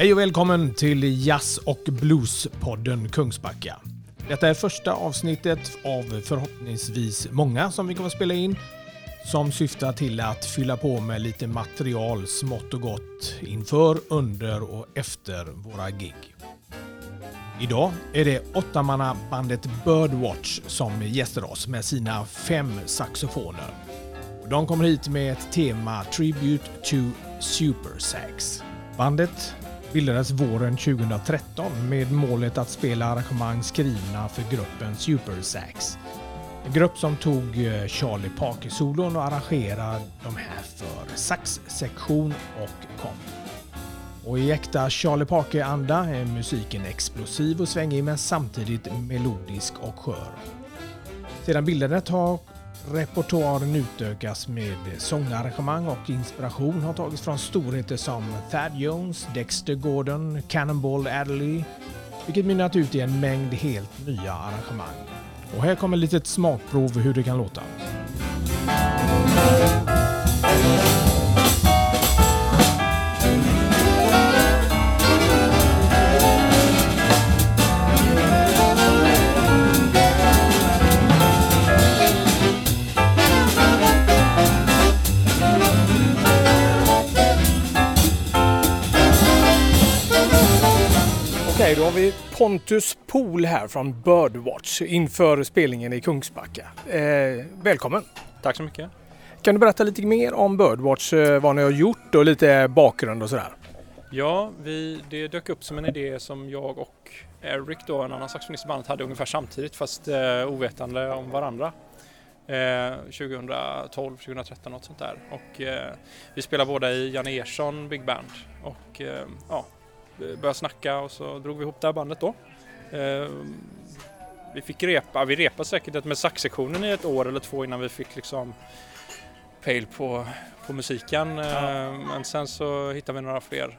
Hej och välkommen till Jazz och Blues-podden Kungsbacka. Detta är första avsnittet av förhoppningsvis många som vi kommer att spela in som syftar till att fylla på med lite material smått och gott inför, under och efter våra gig. Idag är det åttamannabandet Birdwatch som gästar oss med sina fem saxofoner. De kommer hit med ett tema Tribute to Super Sax. Bandet bildades våren 2013 med målet att spela arrangemang skrivna för gruppen Super Sax. En grupp som tog eh, Charlie Parker-solon och arrangerade de här för saxsektion och komp. Och i äkta Charlie Parker-anda är musiken explosiv och svängig men samtidigt melodisk och skör. Sedan bildandet har repertoaren utökas med sångarrangemang och inspiration har tagits från storheter som Thad Jones, Dexter Gordon, Cannonball Adderley, vilket mynnat ut i en mängd helt nya arrangemang. Och här kommer ett litet smakprov hur det kan låta. Pontus Pool här från Birdwatch inför spelningen i Kungsbacka. Eh, välkommen! Tack så mycket. Kan du berätta lite mer om Birdwatch, eh, vad ni har gjort och lite bakgrund och sådär? Ja, vi, det dök upp som en idé som jag och Eric då, en annan saxofonist i bandet, hade ungefär samtidigt fast eh, ovetande om varandra. Eh, 2012, 2013 något sånt där. Och eh, vi spelar båda i Janne Ersson Big Band och eh, ja, började snacka och så drog vi ihop det här bandet då. Eh, vi fick repa, vi repade säkert med saxsektionen i ett år eller två innan vi fick liksom pejl på, på musiken. Ja. Eh, men sen så hittade vi några fler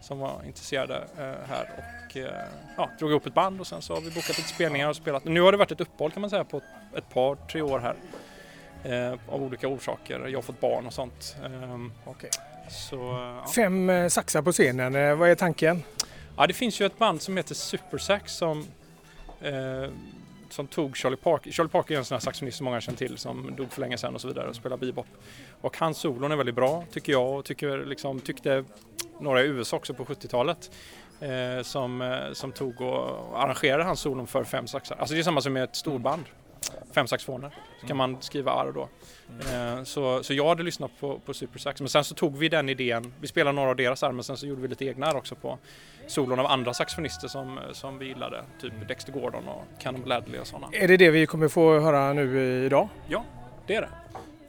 som var intresserade eh, här och ja, drog ihop ett band och sen så har vi bokat lite spelningar och spelat. Nu har det varit ett uppehåll kan man säga på ett par, tre år här. av olika orsaker. Jag har fått barn och sånt. Okay. Så, ja. Fem eh, saxar på scenen, eh, vad är tanken? Ja, det finns ju ett band som heter Supersax som, eh, som tog Charlie Parker. Charlie Parker är en sån här saxofonist som många känner till som dog för länge sedan och så vidare och spelar bebop. Och hans solon är väldigt bra tycker jag och tycker, liksom, tyckte några i USA också på 70-talet. Eh, som, eh, som tog och arrangerade hans solon för fem saxar. Alltså det är samma som med ett storband fem saxofoner. Så kan man skriva arr då. Mm. Så, så jag hade lyssnat på, på Supersax men sen så tog vi den idén, vi spelade några av deras arr men sen så gjorde vi lite egna arr också på solon av andra saxofonister som, som vi gillade. Typ Dexter Gordon och Cannon Bladley och sådana. Är det det vi kommer få höra nu idag? Ja, det är det.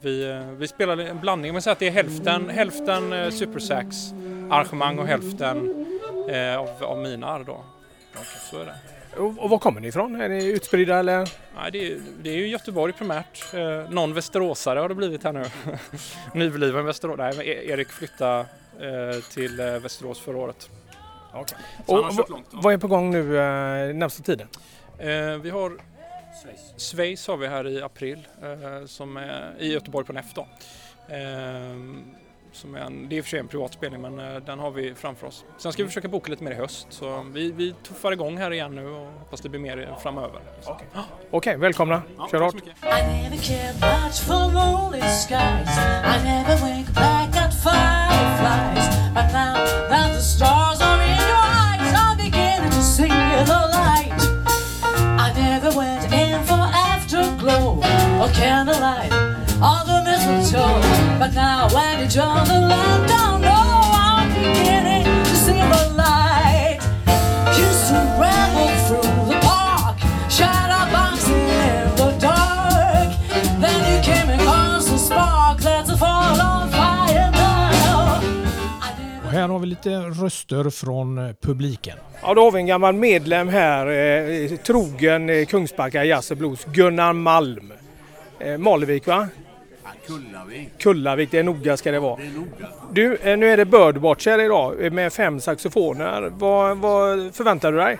Vi, eh, vi spelar en blandning, man säger att det är hälften, hälften eh, Supersax arrangemang och hälften eh, av, av mina arr då. Okay. Så är det. Och, och var kommer ni ifrån? Är ni utspridda eller? Nej, det, är, det är ju Göteborg primärt. Eh, någon västeråsare har det blivit här nu. Nybliven Västerås. Nej, men e- Erik flyttade eh, till eh, Västerås förra året. Okay. Och, vad är på gång nu eh, närmsta tiden? Eh, vi har Schweiz har vi här i april eh, som är i Göteborg på NEF då. Eh, som är en, det är i och för sig en privat spelning men uh, den har vi framför oss. Sen ska vi försöka boka lite mer i höst så vi, vi tuffar igång här igen nu och hoppas det blir mer framöver. Okej, okay. okay, välkomna. Ja, Kör hårt. Här har vi lite röster från eh, publiken. Ja, då har vi en gammal medlem här, eh, trogen eh, Kungsbacka Jazz Blues, Gunnar Malm. Eh, Malevik va? Kullavik. Kullavik, det är noga ska det vara. Det är noga. Du, eh, nu är det Birdwatch här idag med fem saxofoner. Vad, vad förväntar du dig?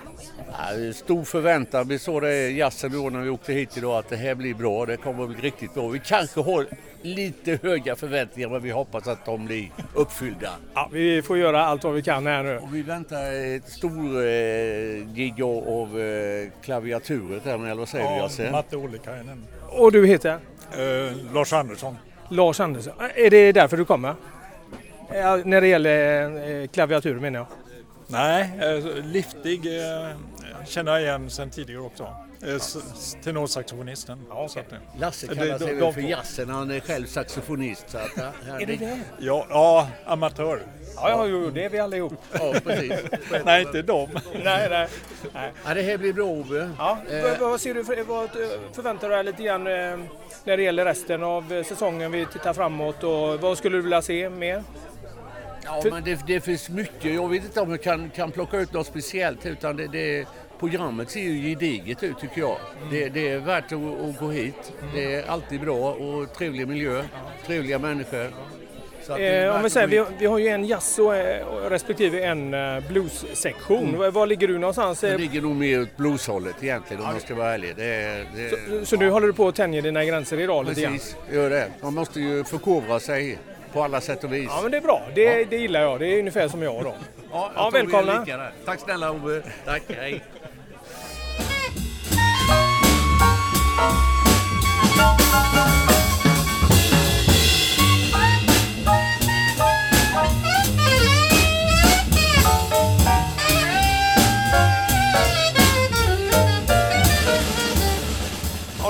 Ja, stor förväntan. Vi såg det i jazzen när vi åkte hit idag att det här blir bra. Det kommer bli riktigt bra. Vi kanske har lite höga förväntningar men vi hoppas att de blir uppfyllda. Ja, vi får göra allt vad vi kan här nu. Och vi väntar ett stor eh, gig av, eh, klaviaturet här med, eller vad säger du Ja, Jasse? Matte Ollikainen. Och du heter? Eh, Lars Andersson. Lars Andersson. Är det därför du kommer? Ja, när det gäller eh, klaviatur menar jag. Nej, eh, liftig eh, känner jag igen sedan tidigare också. Eh, Tenorsaxofonisten. Att, eh, Lasse Det- kallar sig de- väl de för jazzen. Han är själv saxofonist. Så att, ja, han Är det det? ja, ja, amatör. Ja, ja jo, det är vi allihop. Ja, precis. Nej, inte dem. nej, nej. nej. Ja, det här blir bra Ove. Ja, Eh, vad, ser du för, vad eh, förväntar du dig lite grann eh, när det gäller resten av eh, säsongen? Vi tittar framåt och vad skulle du vilja se mer? Ja, För- men det, det finns mycket. Jag vet inte om jag kan, kan plocka ut något speciellt utan det, det, programmet ser ju gediget ut tycker jag. Det, det är värt att, att gå hit. Det är alltid bra och trevlig miljö, trevliga människor. Är Eh, om vi säger, vi, vi har ju en jazz och, eh, respektive en eh, bluessektion. Mm. Var, var ligger du någonstans? Det Eh, ligger nog mer åt blueshållet egentligen om man ska vara ärlig. Det, är- det, Så, så nu håller du på att tänja dina gränser idag lite grann? Precis, gör det. Man måste ju förkovra sig på alla sätt och vis. Ja men det är bra, det, det gillar jag. Det är ungefär som jag då. Ja, Ja, jag är välkomna. Tack snälla Ove. Tack, hej.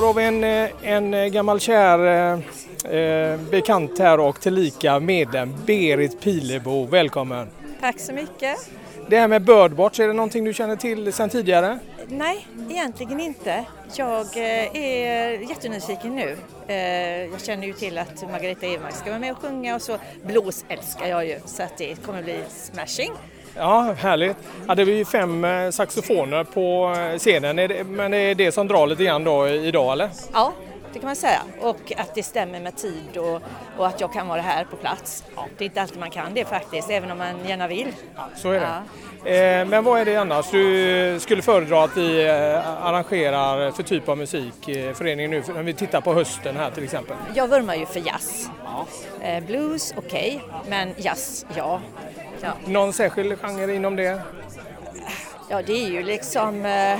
Då har vi en, eh, en eh, gammal kär eh, eh, bekant här och tillika medlem, Berit Pilebo. Välkommen! Tack så mycket. Det här med Birdwatch, är det någonting du känner till sedan tidigare? Nej, egentligen inte. Jag eh, är jättenyfiken nu. Eh, Jag känner ju till att Margareta Evrmark ska vara med och sjunga och så blues älskar jag ju så att det kommer bli smashing. Ja, härligt. Ja, det är ju fem eh, saxofoner på scenen, men det är det som drar lite grann då idag eller? Ja, det kan man säga. Och att det stämmer med tid och, och att jag kan vara här på plats. Det är inte alltid man kan det faktiskt, även om man gärna vill. Så är det. Eh, Men vad är det annars du skulle föredra att vi eh, arrangerar för typ av musik, eh, föreningen nu, när vi tittar på hösten här till exempel? Jag vurmar ju för jazz. Eh, Blues, okej, men jazz, ja. ja. Någon särskild genre inom det? Ja, det är ju liksom... Eh,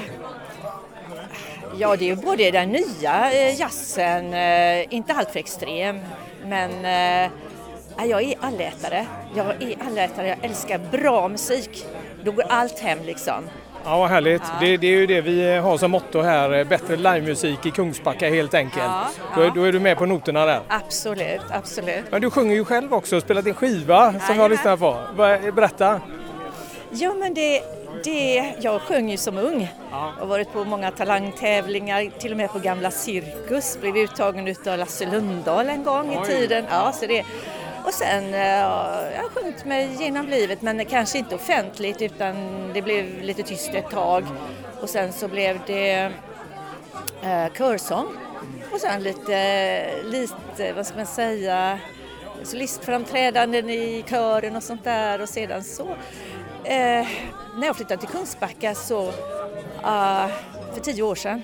ja, det är ju både den nya eh, jazzen, eh, inte alltför extrem, men eh, ja, jag är allätare. Jag är allätare, jag älskar bra musik. Då går allt hem liksom. Ja, vad härligt. Ja. Det, det är ju det vi har som motto här, bättre livemusik i Kungsbacka helt enkelt. Ja, Då, ja. då är du med på noterna där. Absolut, absolut. Men du sjunger ju själv också, spelat in skiva som jag lyssnar på. Berätta! Ja, men det, det, jag sjöng ju som ung. har varit på många talangtävlingar, till och med på Gamla Cirkus. Blev uttagen utav Lasse Lundahl en gång i Oj. tiden. Ja, så det, och sen, eh, jag har sjungit mig genom livet, men kanske inte offentligt utan det blev lite tyst ett tag. Och sen så blev det eh, körsång och sen lite, lite, vad ska man säga, solistframträdanden i kören och sånt där och sedan så eh, när jag flyttade till Kungsbacka så eh, för tio år sedan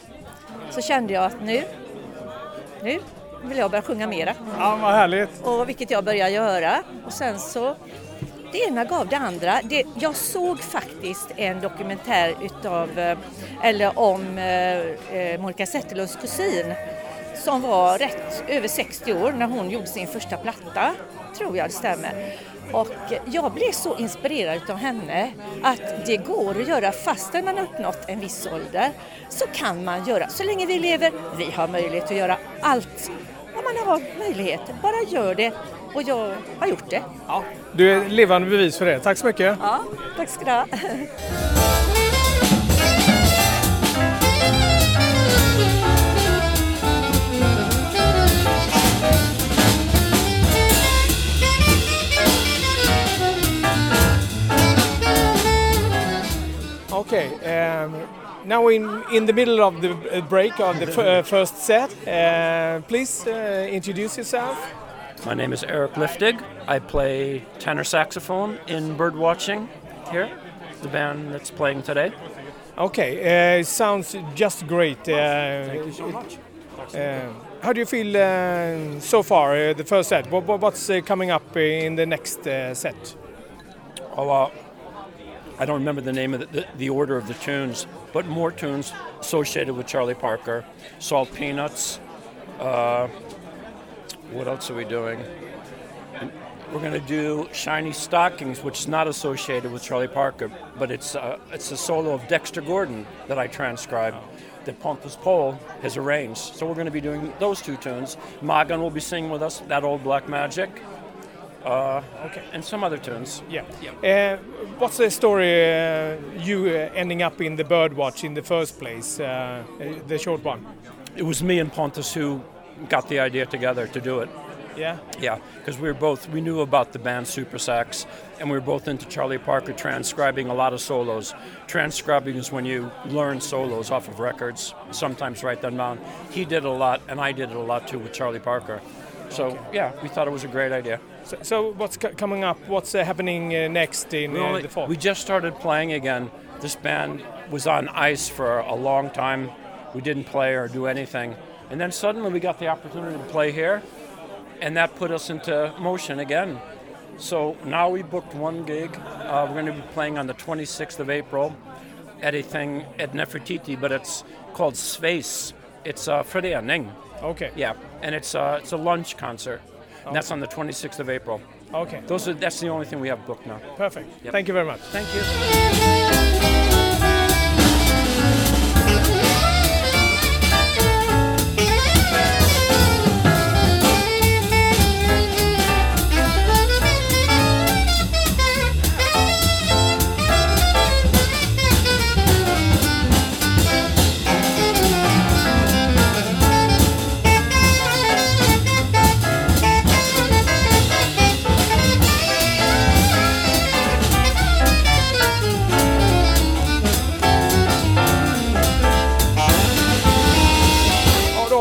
så kände jag att nu, nu vill jag börja sjunga mera Ja, vad härligt! och vilket jag började göra och sen så det ena gav det andra. Det, jag såg faktiskt en dokumentär utav, eh, eller om eh, eh, Monica Zetterlunds kusin som var rätt över 60 år när hon gjorde sin första platta, tror jag det stämmer. Och jag blev så inspirerad utav henne att det går att göra fastän man uppnått en viss ålder så kan man göra, så länge vi lever, vi har möjlighet att göra allt om man har möjlighet, bara gör det och jag har gjort det. Du är levande bevis för det. Tack så mycket! Ja, tack ska du ha. Okej, ehm, now in in the middle of the uh, break of the f- uh, first set. Uh, please uh, introduce yourself. My name is Eric Liftig. I play tenor saxophone in Birdwatching here, the band that's playing today. Okay, uh, sounds just great. Uh, Thank you so much. Uh, how do you feel uh, so far, uh, the first set? What, what, what's uh, coming up in the next uh, set? Oh, uh, I don't remember the name of the, the, the order of the tunes, but more tunes associated with Charlie Parker. Salt Peanuts. Uh, what else are we doing? We're going to do Shiny Stockings, which is not associated with Charlie Parker, but it's uh, it's a solo of Dexter Gordon that I transcribed, that Pontus Pole has arranged. So we're going to be doing those two tunes. Magan will be singing with us that old Black Magic, uh, okay, and some other tunes. Yeah. Uh, what's the story uh, you uh, ending up in the Birdwatch in the first place, the short one? It was me and Pontus who got the idea together to do it. Yeah. Yeah, because we were both we knew about the band Super Sax, and we were both into Charlie Parker transcribing a lot of solos. Transcribing is when you learn solos off of records, sometimes write them down. He did a lot, and I did it a lot too with Charlie Parker. So yeah, we thought it was a great idea. So, so what's co- coming up? What's uh, happening uh, next in uh, only- the fall? we just started playing again. This band was on ice for a long time. We didn't play or do anything. And then suddenly we got the opportunity to play here, and that put us into motion again. So now we booked one gig. Uh, we're going to be playing on the 26th of April at a thing at Nefertiti, but it's called Space. It's a förening. Okay. Yeah, and it's uh, it's a lunch concert. And that's on the 26th of April. Okay. Those are, that's the only thing we have booked now. Perfect. Yep. Thank you very much. Thank you.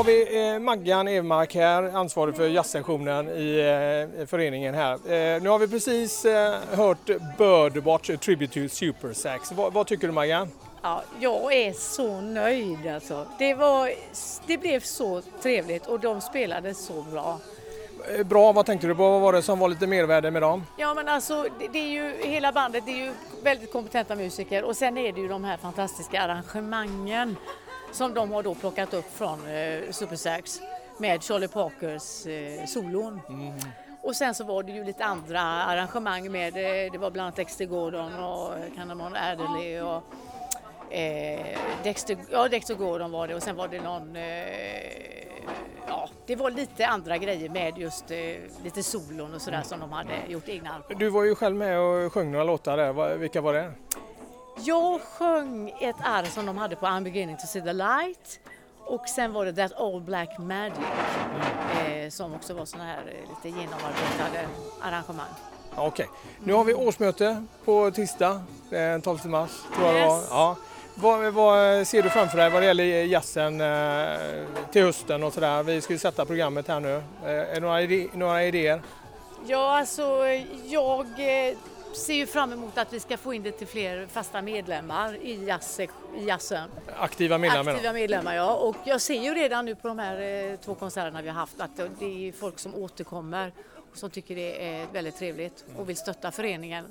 Vi eh, Maggan Evmark här, ansvarig för jazzsektionen i eh, föreningen här. Eh, nu har vi precis eh, hört Birdwatch Tribute to Super Sax. Vad, tycker du Maggan? Ja, jag är så nöjd alltså. Det, var, det blev så trevligt och de spelade så bra. Eh, Bra, vad tänkte du på? Vad var det som var lite mervärde med dem? Ja men alltså det, det är ju hela bandet, det är ju väldigt kompetenta musiker och sen är det ju de här fantastiska arrangemangen som de har då plockat upp från eh, Super Sax med Charlie Parkers eh, solon. Och sen så var det ju lite andra arrangemang med, eh, det var bland annat Dexter Gordon och Cannamon Adderley och eh, Dexter, ja, Dexter Gordon var det och sen var det någon, eh, ja det var lite andra grejer med just eh, lite solon och sådär som de hade gjort egna Du var ju själv med och sjöng några låtar där. Vilka var det? Jag sjöng ett arr som de hade på I'm beginning to see the light och sen var det That Old Black Magic eh, som också var sådana här eh, lite genomarbetade arrangemang. Okej. Nu har vi årsmöte på tisdag den 12 mars. Tror jag. Yes. Ja. Vad, vad ser du framför dig vad det gäller jazzen eh, till hösten och sådär? Vi ska ju sätta programmet här nu. Eh, är det några, idé, några idéer? Ja, alltså jag eh, ser ju fram emot att vi ska få in det till fler fasta medlemmar i, jazz, i jazzen. Aktiva medlemmar? Aktiva medlemmar ja, och jag ser ju redan nu på de här eh, två konserterna vi har haft att det- det är folk som återkommer och som tycker det är väldigt trevligt och vill stötta föreningen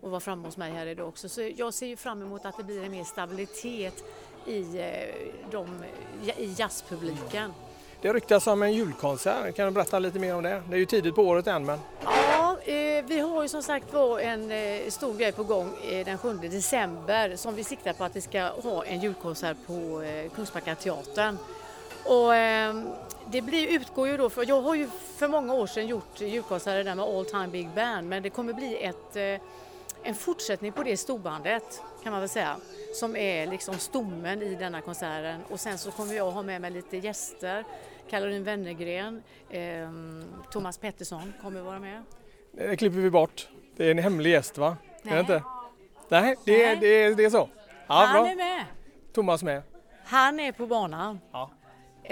och vara framme hos mig här idag också. Så jag ser ju fram emot att det blir en mer stabilitet i, eh, de, i jazzpubliken. Det ryktas om en julkonsert. Kan du berätta lite mer om det? Det är ju tidigt på året än men... Ja, eh, vi har ju som sagt var en eh, stor grej på gång eh, den 7 december som vi siktar på att vi ska ha en julkonsert på eh, Kungsbacka teatern. Och, eh, det blir, utgår ju då, för jag har ju för många år sedan gjort julkonserter där med All Time Big Band men det kommer bli ett, eh, en fortsättning på det storbandet kan man väl säga som är liksom stommen i denna konserten och sen så kommer jag ha med mig lite gäster Caroline Wennergren, eh, Thomas Pettersson kommer vara med. Det klipper vi bort. Det är en hemlig gäst va? Är Nej. det inte? Nej, det, är- Nej. det, är, det är så. Ja, Han bra. är med! Thomas med? Han är på banan. Ja.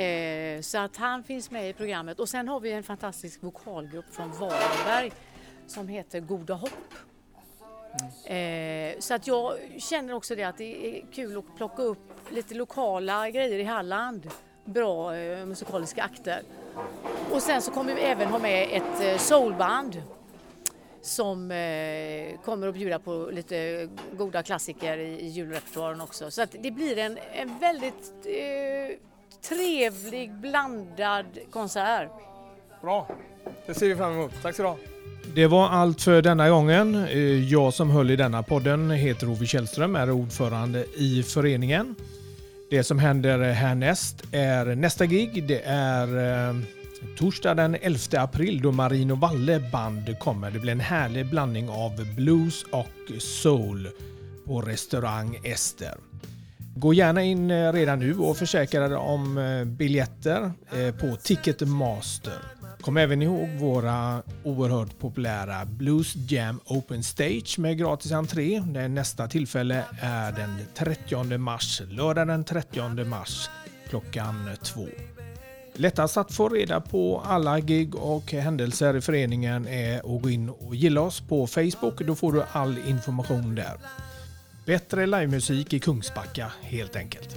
Eh, så att han finns med i programmet. Och sen har vi en fantastisk vokalgrupp från Varberg som heter Goda Hopp. Eh, så att jag känner också det att det är kul att plocka upp lite lokala grejer i Halland. Bra eh, musikaliska akter. Och sen så kommer vi även ha med ett eh, soulband som eh, kommer att bjuda på lite goda klassiker i, i julrepertoaren också. Så att det blir en, en väldigt eh, trevlig blandad konsert. Bra, det ser vi fram emot. Tack så du ha. Det var allt för denna gången. Eh, Jag som höll i denna podden heter Ove Källström, är ordförande i föreningen. Det som händer härnäst är nästa gig. Det är eh, torsdag den 11 april då Marino Valle band kommer. Det blir en härlig blandning av blues och soul på restaurang Ester. Gå gärna in eh, redan nu och försäkra dig om eh, biljetter eh, på Ticketmaster. Kom även ihåg våra oerhört populära Blues Jam Open Stage med gratis entré. Det nästa tillfälle är den 30 mars, lördag den 30 mars klockan två. Lättast att få reda på alla gig och händelser i föreningen är att gå in och gilla oss på Facebook. Då får du all information där. Bättre livemusik i Kungsbacka helt enkelt.